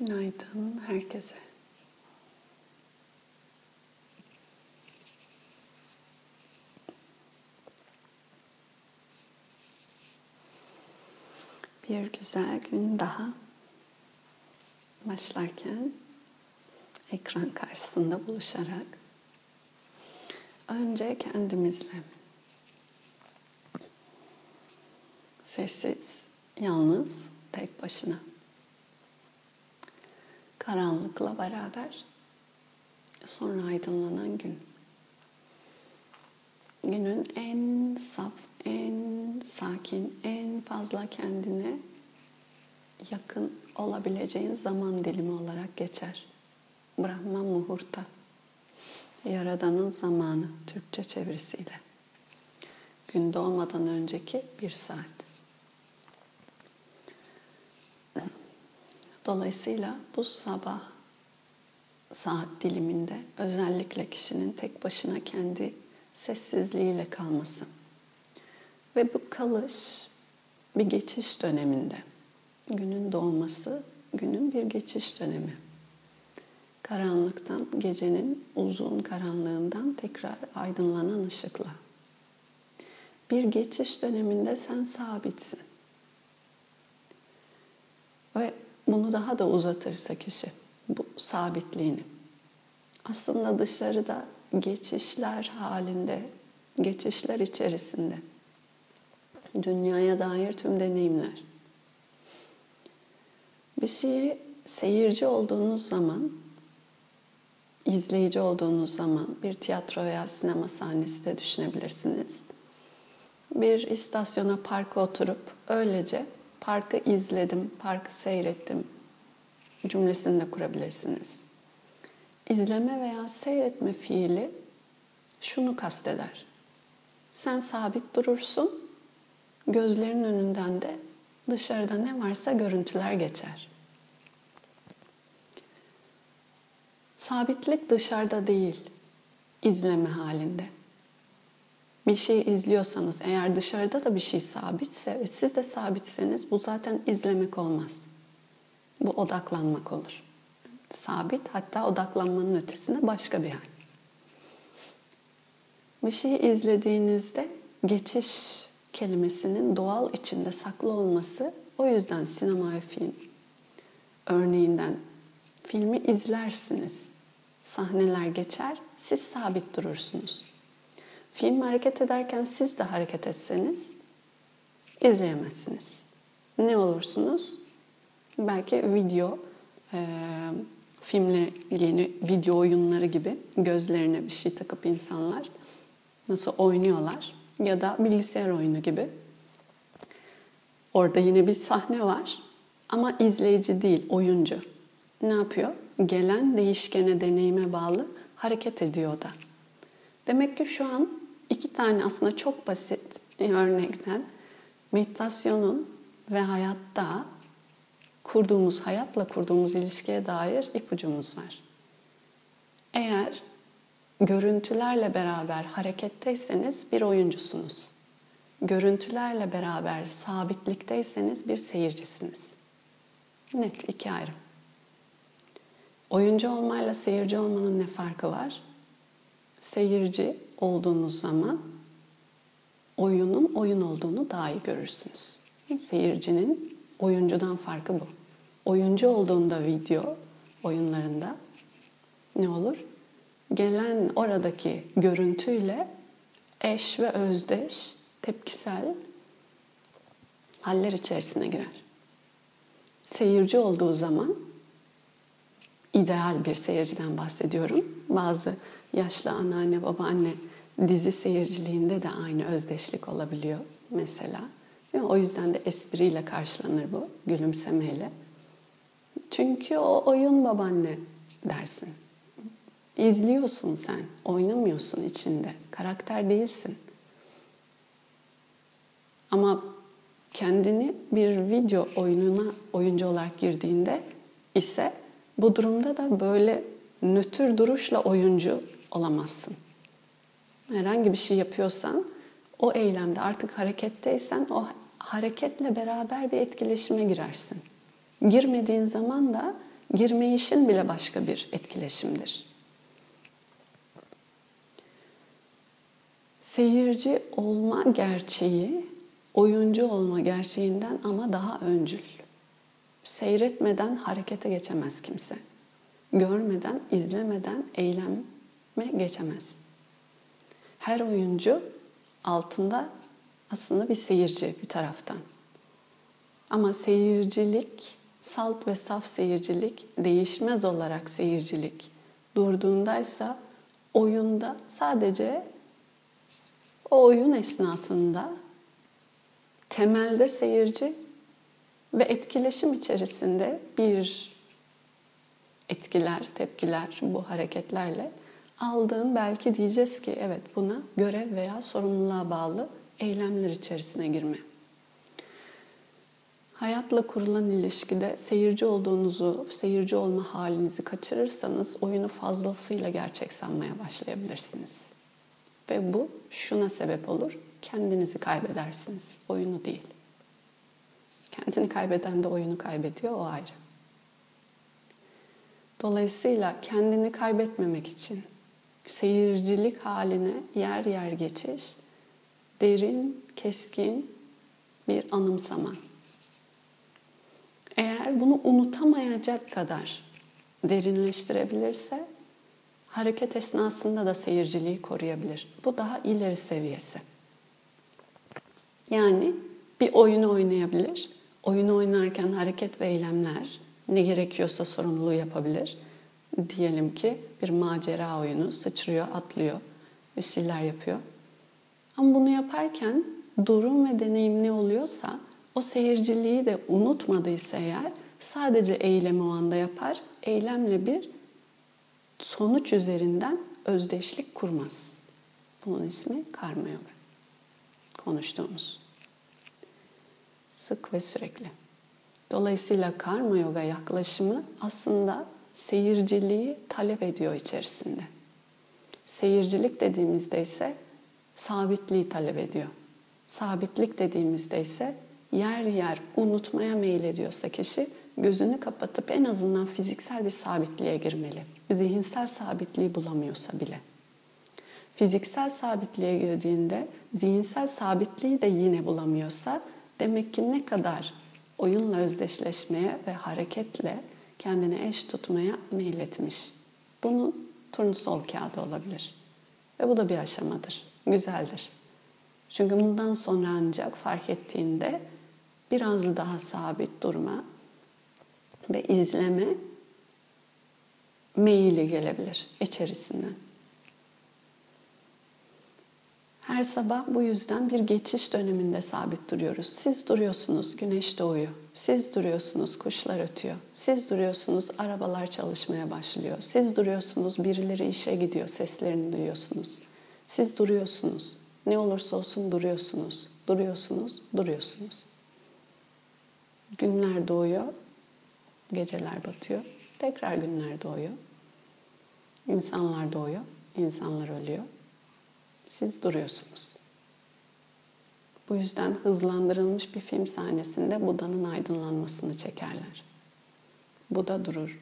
Günaydın herkese. Bir güzel gün daha başlarken ekran karşısında buluşarak önce kendimizle sessiz, yalnız, tek başına karanlıkla beraber sonra aydınlanan gün. Günün en saf, en sakin, en fazla kendine yakın olabileceğin zaman dilimi olarak geçer. Brahma Muhurta. Yaradanın zamanı Türkçe çevirisiyle. Gün doğmadan önceki bir saat. Dolayısıyla bu sabah saat diliminde özellikle kişinin tek başına kendi sessizliğiyle kalması ve bu kalış bir geçiş döneminde. Günün doğması günün bir geçiş dönemi. Karanlıktan, gecenin uzun karanlığından tekrar aydınlanan ışıkla. Bir geçiş döneminde sen sabitsin. Ve bunu daha da uzatırsa kişi bu sabitliğini aslında dışarıda geçişler halinde, geçişler içerisinde dünyaya dair tüm deneyimler. Bir şeyi seyirci olduğunuz zaman, izleyici olduğunuz zaman bir tiyatro veya sinema sahnesi de düşünebilirsiniz. Bir istasyona, parka oturup öylece parkı izledim, parkı seyrettim cümlesini de kurabilirsiniz. İzleme veya seyretme fiili şunu kasteder. Sen sabit durursun, gözlerin önünden de dışarıda ne varsa görüntüler geçer. Sabitlik dışarıda değil, izleme halinde bir şey izliyorsanız eğer dışarıda da bir şey sabitse ve siz de sabitseniz bu zaten izlemek olmaz. Bu odaklanmak olur. Sabit hatta odaklanmanın ötesinde başka bir hal. Bir şeyi izlediğinizde geçiş kelimesinin doğal içinde saklı olması o yüzden sinema ve film örneğinden filmi izlersiniz. Sahneler geçer, siz sabit durursunuz. Film hareket ederken siz de hareket etseniz izleyemezsiniz. Ne olursunuz? Belki video, e, filmle yeni video oyunları gibi gözlerine bir şey takıp insanlar nasıl oynuyorlar ya da bilgisayar oyunu gibi. Orada yine bir sahne var ama izleyici değil, oyuncu. Ne yapıyor? Gelen değişkene, deneyime bağlı hareket ediyor da. Demek ki şu an iki tane aslında çok basit örnekten meditasyonun ve hayatta kurduğumuz, hayatla kurduğumuz ilişkiye dair ipucumuz var. Eğer görüntülerle beraber hareketteyseniz bir oyuncusunuz. Görüntülerle beraber sabitlikteyseniz bir seyircisiniz. Net iki ayrım. Oyuncu olmayla seyirci olmanın ne farkı var? Seyirci olduğunuz zaman oyunun oyun olduğunu daha iyi görürsünüz. Seyircinin oyuncudan farkı bu. Oyuncu olduğunda video oyunlarında ne olur? Gelen oradaki görüntüyle eş ve özdeş, tepkisel haller içerisine girer. Seyirci olduğu zaman ideal bir seyirciden bahsediyorum. Bazı yaşlı anneanne, babaanne dizi seyirciliğinde de aynı özdeşlik olabiliyor mesela. O yüzden de espriyle karşılanır bu, gülümsemeyle. Çünkü o oyun babaanne dersin. İzliyorsun sen, oynamıyorsun içinde. Karakter değilsin. Ama kendini bir video oyununa oyuncu olarak girdiğinde ise bu durumda da böyle nötr duruşla oyuncu olamazsın. Herhangi bir şey yapıyorsan o eylemde artık hareketteysen o hareketle beraber bir etkileşime girersin. Girmediğin zaman da Girme işin bile başka bir etkileşimdir. Seyirci olma gerçeği oyuncu olma gerçeğinden ama daha öncül. Seyretmeden harekete geçemez kimse. Görmeden, izlemeden eyleme geçemez. Her oyuncu altında aslında bir seyirci bir taraftan. Ama seyircilik, salt ve saf seyircilik, değişmez olarak seyircilik durduğundaysa oyunda sadece o oyun esnasında temelde seyirci ve etkileşim içerisinde bir etkiler, tepkiler bu hareketlerle aldığın belki diyeceğiz ki evet buna görev veya sorumluluğa bağlı eylemler içerisine girme. Hayatla kurulan ilişkide seyirci olduğunuzu, seyirci olma halinizi kaçırırsanız oyunu fazlasıyla gerçek sanmaya başlayabilirsiniz. Ve bu şuna sebep olur. Kendinizi kaybedersiniz. Oyunu değil. Kendini kaybeden de oyunu kaybediyor. O ayrı. Dolayısıyla kendini kaybetmemek için seyircilik haline yer yer geçiş, derin, keskin bir anımsama. Eğer bunu unutamayacak kadar derinleştirebilirse hareket esnasında da seyirciliği koruyabilir. Bu daha ileri seviyesi. Yani bir oyunu oynayabilir. Oyunu oynarken hareket ve eylemler ne gerekiyorsa sorumluluğu yapabilir. Diyelim ki bir macera oyunu sıçrıyor, atlıyor, bir şeyler yapıyor. Ama bunu yaparken durum ve deneyim ne oluyorsa o seyirciliği de unutmadıysa eğer sadece eylemi o anda yapar. Eylemle bir sonuç üzerinden özdeşlik kurmaz. Bunun ismi karma yoga. Konuştuğumuz. Sık ve sürekli. Dolayısıyla karma yoga yaklaşımı aslında seyirciliği talep ediyor içerisinde. Seyircilik dediğimizde ise sabitliği talep ediyor. Sabitlik dediğimizde ise yer yer unutmaya meylediyorsa kişi gözünü kapatıp en azından fiziksel bir sabitliğe girmeli. Zihinsel sabitliği bulamıyorsa bile. Fiziksel sabitliğe girdiğinde zihinsel sabitliği de yine bulamıyorsa demek ki ne kadar oyunla özdeşleşmeye ve hareketle kendini eş tutmaya meyletmiş. Bunun turnusol kağıdı olabilir. Ve bu da bir aşamadır. Güzeldir. Çünkü bundan sonra ancak fark ettiğinde biraz daha sabit durma ve izleme meyili gelebilir içerisinden. Her sabah bu yüzden bir geçiş döneminde sabit duruyoruz. Siz duruyorsunuz, güneş doğuyor. Siz duruyorsunuz, kuşlar ötüyor. Siz duruyorsunuz, arabalar çalışmaya başlıyor. Siz duruyorsunuz, birileri işe gidiyor, seslerini duyuyorsunuz. Siz duruyorsunuz. Ne olursa olsun duruyorsunuz. Duruyorsunuz, duruyorsunuz. Günler doğuyor, geceler batıyor. Tekrar günler doğuyor. İnsanlar doğuyor, insanlar ölüyor. Siz duruyorsunuz. Bu yüzden hızlandırılmış bir film sahnesinde Buda'nın aydınlanmasını çekerler. Buda durur.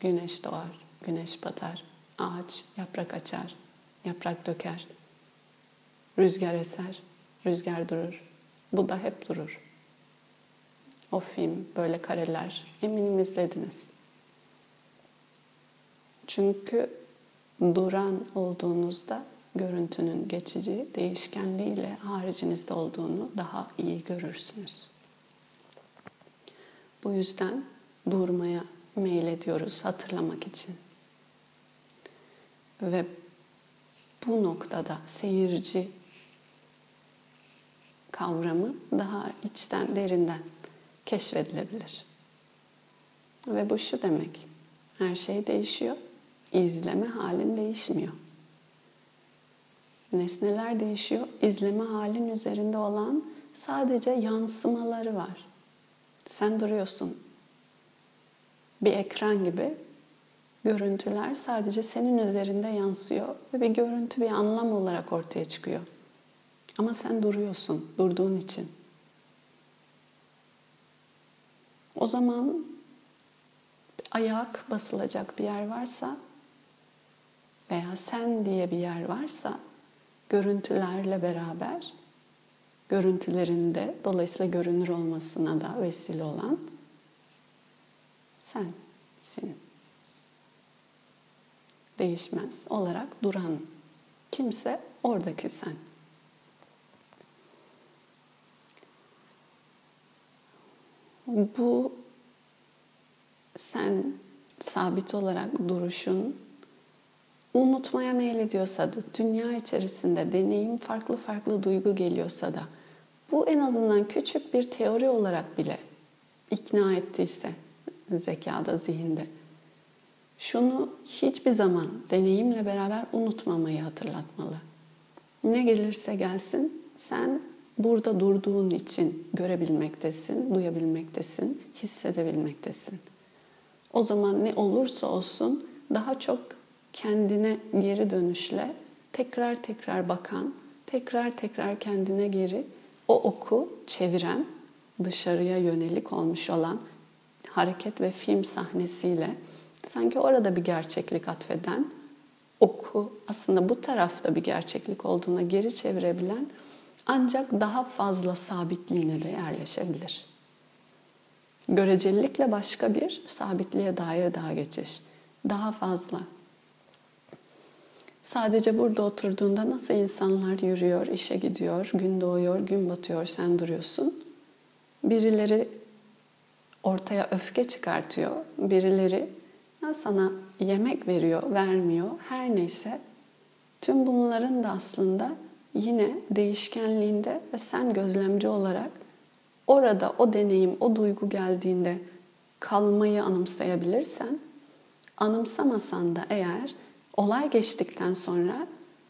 Güneş doğar, güneş batar, ağaç yaprak açar, yaprak döker. Rüzgar eser, rüzgar durur. Buda hep durur. O film, böyle kareler eminim izlediniz. Çünkü duran olduğunuzda görüntünün geçici değişkenliğiyle haricinizde olduğunu daha iyi görürsünüz. Bu yüzden durmaya meylediyoruz hatırlamak için. Ve bu noktada seyirci kavramı daha içten, derinden keşfedilebilir. Ve bu şu demek. Her şey değişiyor. İzleme halin değişmiyor. Nesneler değişiyor. İzleme halin üzerinde olan sadece yansımaları var. Sen duruyorsun. Bir ekran gibi görüntüler sadece senin üzerinde yansıyor ve bir görüntü bir anlam olarak ortaya çıkıyor. Ama sen duruyorsun, durduğun için. O zaman ayak basılacak bir yer varsa veya sen diye bir yer varsa görüntülerle beraber görüntülerinde dolayısıyla görünür olmasına da vesile olan sensin. Değişmez olarak duran kimse oradaki sen. Bu sen sabit olarak duruşun unutmaya meylediyorsa da, dünya içerisinde deneyim farklı farklı duygu geliyorsa da, bu en azından küçük bir teori olarak bile ikna ettiyse zekada, zihinde, şunu hiçbir zaman deneyimle beraber unutmamayı hatırlatmalı. Ne gelirse gelsin, sen burada durduğun için görebilmektesin, duyabilmektesin, hissedebilmektesin. O zaman ne olursa olsun daha çok kendine geri dönüşle tekrar tekrar bakan, tekrar tekrar kendine geri o oku çeviren, dışarıya yönelik olmuş olan hareket ve film sahnesiyle sanki orada bir gerçeklik atfeden, oku aslında bu tarafta bir gerçeklik olduğuna geri çevirebilen ancak daha fazla sabitliğine de yerleşebilir. Görecelilikle başka bir sabitliğe dair daha geçiş. Daha fazla. Sadece burada oturduğunda nasıl insanlar yürüyor, işe gidiyor, gün doğuyor, gün batıyor, sen duruyorsun. Birileri ortaya öfke çıkartıyor, birileri sana yemek veriyor, vermiyor, her neyse. Tüm bunların da aslında yine değişkenliğinde ve sen gözlemci olarak orada o deneyim, o duygu geldiğinde kalmayı anımsayabilirsen, anımsamasan da eğer olay geçtikten sonra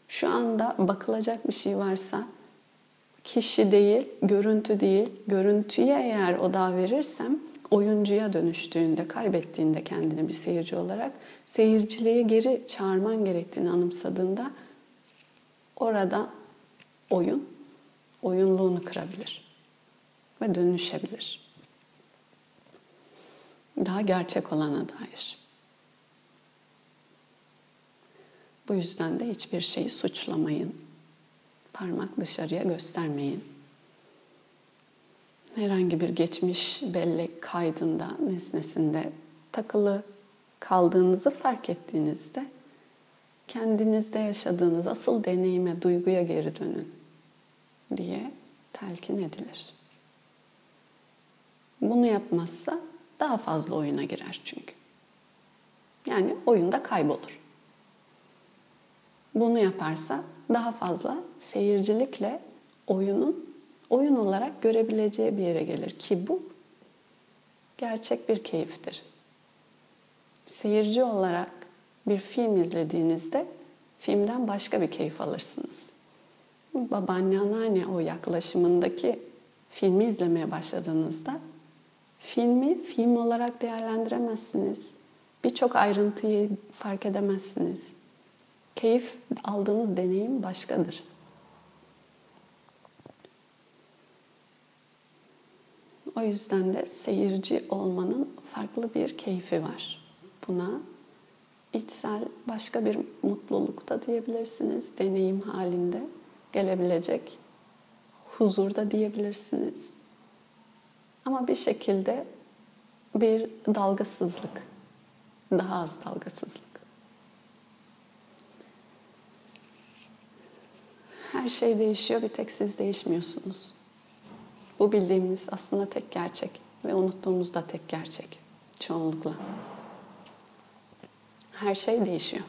şu anda bakılacak bir şey varsa kişi değil, görüntü değil, görüntüye eğer oda verirsem oyuncuya dönüştüğünde, kaybettiğinde kendini bir seyirci olarak seyirciliğe geri çağırman gerektiğini anımsadığında orada oyun oyunluğunu kırabilir ve dönüşebilir. Daha gerçek olana dair. Bu yüzden de hiçbir şeyi suçlamayın. Parmak dışarıya göstermeyin. Herhangi bir geçmiş bellek kaydında, nesnesinde takılı kaldığınızı fark ettiğinizde kendinizde yaşadığınız asıl deneyime, duyguya geri dönün diye telkin edilir. Bunu yapmazsa daha fazla oyuna girer çünkü. Yani oyunda kaybolur. Bunu yaparsa daha fazla seyircilikle oyunun oyun olarak görebileceği bir yere gelir ki bu gerçek bir keyiftir. Seyirci olarak bir film izlediğinizde filmden başka bir keyif alırsınız. Babaanne, anneanne o yaklaşımındaki filmi izlemeye başladığınızda filmi film olarak değerlendiremezsiniz. Birçok ayrıntıyı fark edemezsiniz. Keyif aldığınız deneyim başkadır. O yüzden de seyirci olmanın farklı bir keyfi var. Buna içsel başka bir mutluluk da diyebilirsiniz. Deneyim halinde gelebilecek huzur da diyebilirsiniz. Ama bir şekilde bir dalgasızlık, daha az dalgasızlık. Her şey değişiyor, bir tek siz değişmiyorsunuz. Bu bildiğimiz aslında tek gerçek ve unuttuğumuz da tek gerçek çoğunlukla. Her şey değişiyor.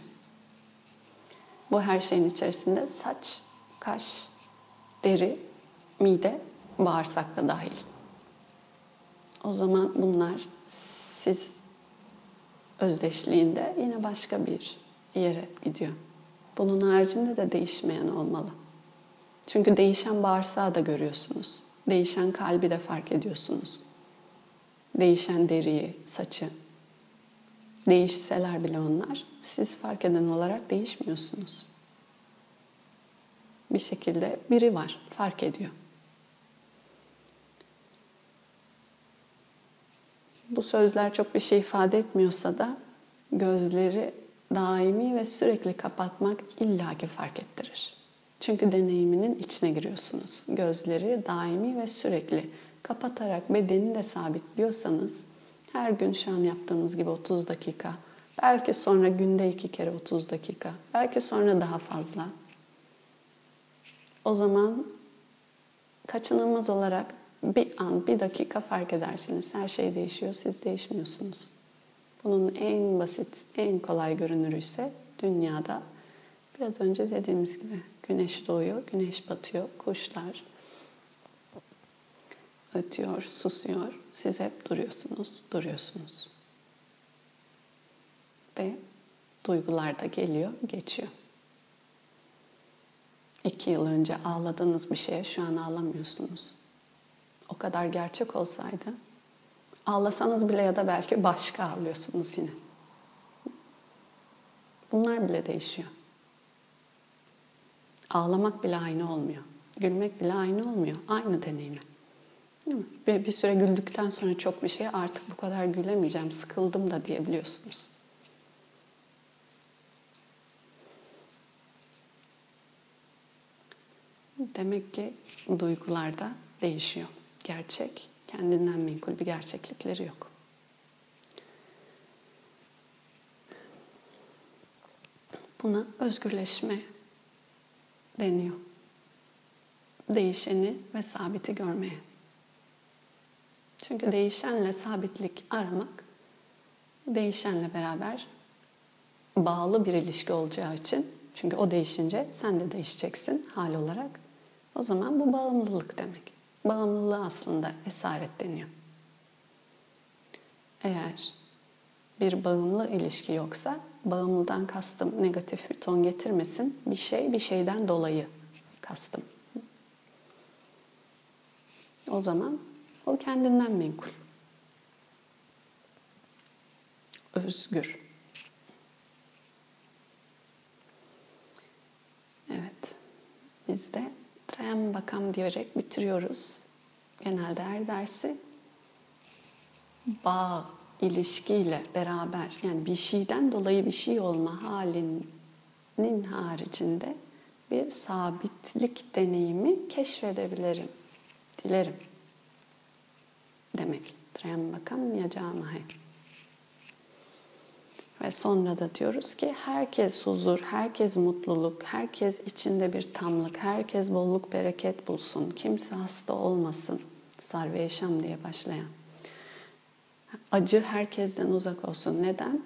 Bu her şeyin içerisinde saç, kaş, deri, mide, bağırsak da dahil. O zaman bunlar siz özdeşliğinde yine başka bir yere gidiyor. Bunun haricinde de değişmeyen olmalı. Çünkü değişen bağırsağı da görüyorsunuz. Değişen kalbi de fark ediyorsunuz. Değişen deriyi, saçı. Değişseler bile onlar, siz fark eden olarak değişmiyorsunuz. Bir şekilde biri var, fark ediyor. Bu sözler çok bir şey ifade etmiyorsa da gözleri daimi ve sürekli kapatmak illaki fark ettirir. Çünkü deneyiminin içine giriyorsunuz. Gözleri daimi ve sürekli kapatarak bedeni de sabitliyorsanız her gün şu an yaptığımız gibi 30 dakika, belki sonra günde iki kere 30 dakika, belki sonra daha fazla. O zaman kaçınılmaz olarak bir an, bir dakika fark edersiniz. Her şey değişiyor, siz değişmiyorsunuz. Bunun en basit, en kolay görünürü ise dünyada biraz önce dediğimiz gibi güneş doğuyor, güneş batıyor, kuşlar ötüyor, susuyor. Siz hep duruyorsunuz, duruyorsunuz. Ve duygular da geliyor, geçiyor. İki yıl önce ağladığınız bir şeye şu an ağlamıyorsunuz. O kadar gerçek olsaydı ağlasanız bile ya da belki başka ağlıyorsunuz yine. Bunlar bile değişiyor. Ağlamak bile aynı olmuyor. Gülmek bile aynı olmuyor. Aynı deneyimi. Değil mi? Bir, bir süre güldükten sonra çok bir şey artık bu kadar gülemeyeceğim, sıkıldım da diyebiliyorsunuz. Demek ki duygular da değişiyor. Gerçek, kendinden menkul bir gerçeklikleri yok. Buna özgürleşme deniyor. Değişeni ve sabiti görmeye. Çünkü değişenle sabitlik aramak, değişenle beraber bağlı bir ilişki olacağı için, çünkü o değişince sen de değişeceksin hal olarak. O zaman bu bağımlılık demek. Bağımlılığı aslında esaret deniyor. Eğer bir bağımlı ilişki yoksa bağımlıdan kastım negatif bir ton getirmesin. Bir şey bir şeyden dolayı kastım. O zaman o kendinden menkul. Özgür. Evet. Biz de Trayambakam diyerek bitiriyoruz. Genelde her dersi bağ, ilişkiyle beraber yani bir şeyden dolayı bir şey olma halinin haricinde bir sabitlik deneyimi keşfedebilirim. Dilerim. Demek. Trayambakam yacamahe. Ve sonra da diyoruz ki herkes huzur, herkes mutluluk, herkes içinde bir tamlık, herkes bolluk bereket bulsun, kimse hasta olmasın. Sarve yaşam diye başlayan. Acı herkesten uzak olsun. Neden?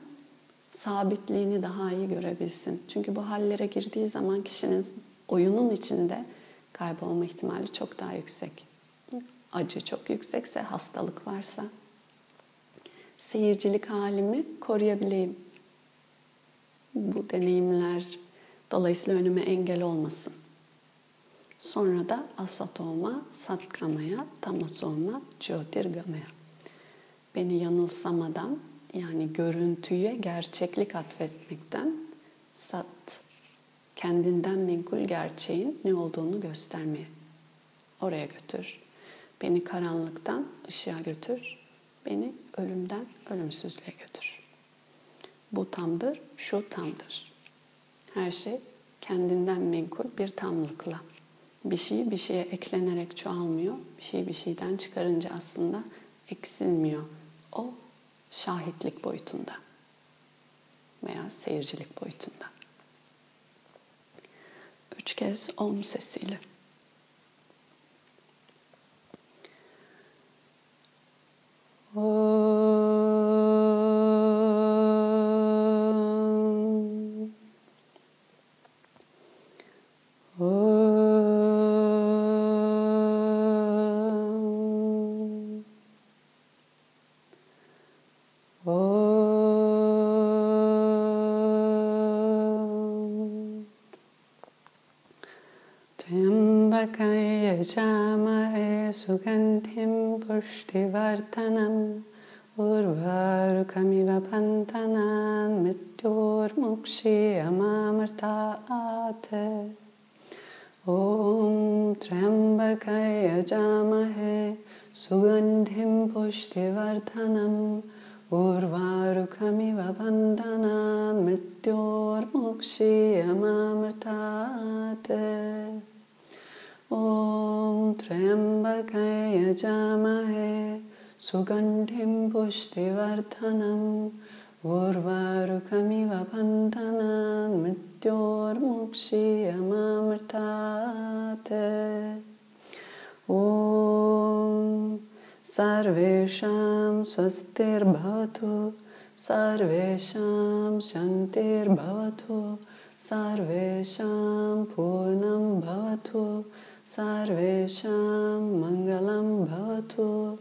Sabitliğini daha iyi görebilsin. Çünkü bu hallere girdiği zaman kişinin oyunun içinde kaybolma ihtimali çok daha yüksek. Acı çok yüksekse, hastalık varsa, seyircilik halimi koruyabileyim. Bu deneyimler dolayısıyla önüme engel olmasın. Sonra da asatoma, satkamaya, tamasoma, jyotirgamaya. Beni yanılsamadan yani görüntüye gerçeklik atfetmekten sat, kendinden menkul gerçeğin ne olduğunu göstermeye. Oraya götür. Beni karanlıktan ışığa götür. Beni ölümden ölümsüzlüğe götür. Bu tamdır, şu tamdır. Her şey kendinden menkul bir tamlıkla. Bir şey bir şeye eklenerek çoğalmıyor. Bir şey bir şeyden çıkarınca aslında eksilmiyor. O şahitlik boyutunda veya seyircilik boyutunda. Üç kez om sesiyle. है सुगन्धिं पुष्टिवर्धनम् उर्वारुकमिव पन्तनान् मृत्योर्मुक्षीयमामृतात् ॐ त्र्यम्बकयजामहे सुगन्धिं पुष्टिवर्धनम् उर्वारुकमिव बन्धनान् मृत्योर्मुक्षीयमामृतात् ॐ त्र्यम्बके यजामहे सुगन्धिं पुष्टिवर्धनम् उर्वारुकमिव बन्धनान् मृत्योर्मुक्षीयमामृतात्। ॐ सर्वेषां स्वस्तिर्भवतु, सर्वेषां शान्तिर्भवतु, सर्वेषां पूर्णं भवतु सर्वेषां मङ्गलं भवतु।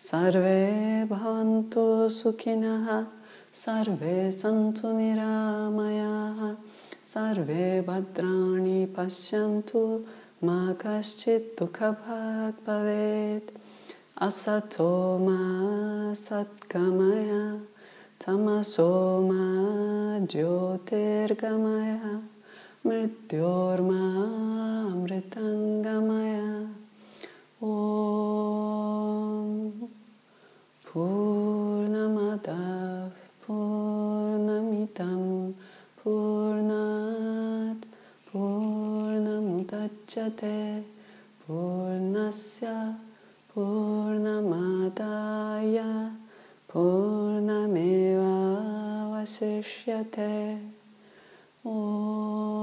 सर्वे भवन्तु सुखिनः, सर्वे सन्तु निरामयाः, सर्वे भद्राणि पश्यन्तु, मा कश्चित् दुःखभाग् भवेत्। असतो मा सत्कमय तमसो मा ज्योतिर्गमय। मृत्योर्मामृतङ्गमय। ॐ पूर्णमदः पूर्णमिदं पूर्णात् पूर्णमुदच्यते पूर्णस्य पूर्णमादाय पूर्णमेवावशिष्यते। ॐ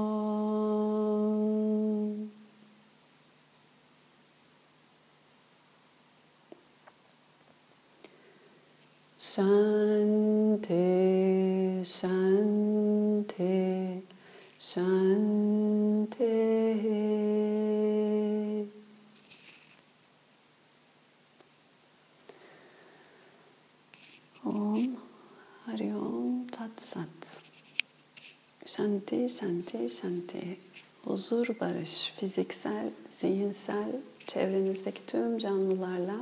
Shanti, Shanti, Shanti. Om Hari Om Tat Sat. Shanti, Shanti, Shanti. Huzur, barış, fiziksel, zihinsel, çevrenizdeki tüm canlılarla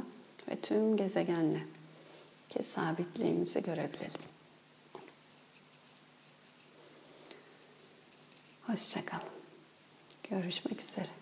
ve tüm gezegenle ki sabitliğimizi görebilelim. Hoşçakalın. Görüşmek üzere.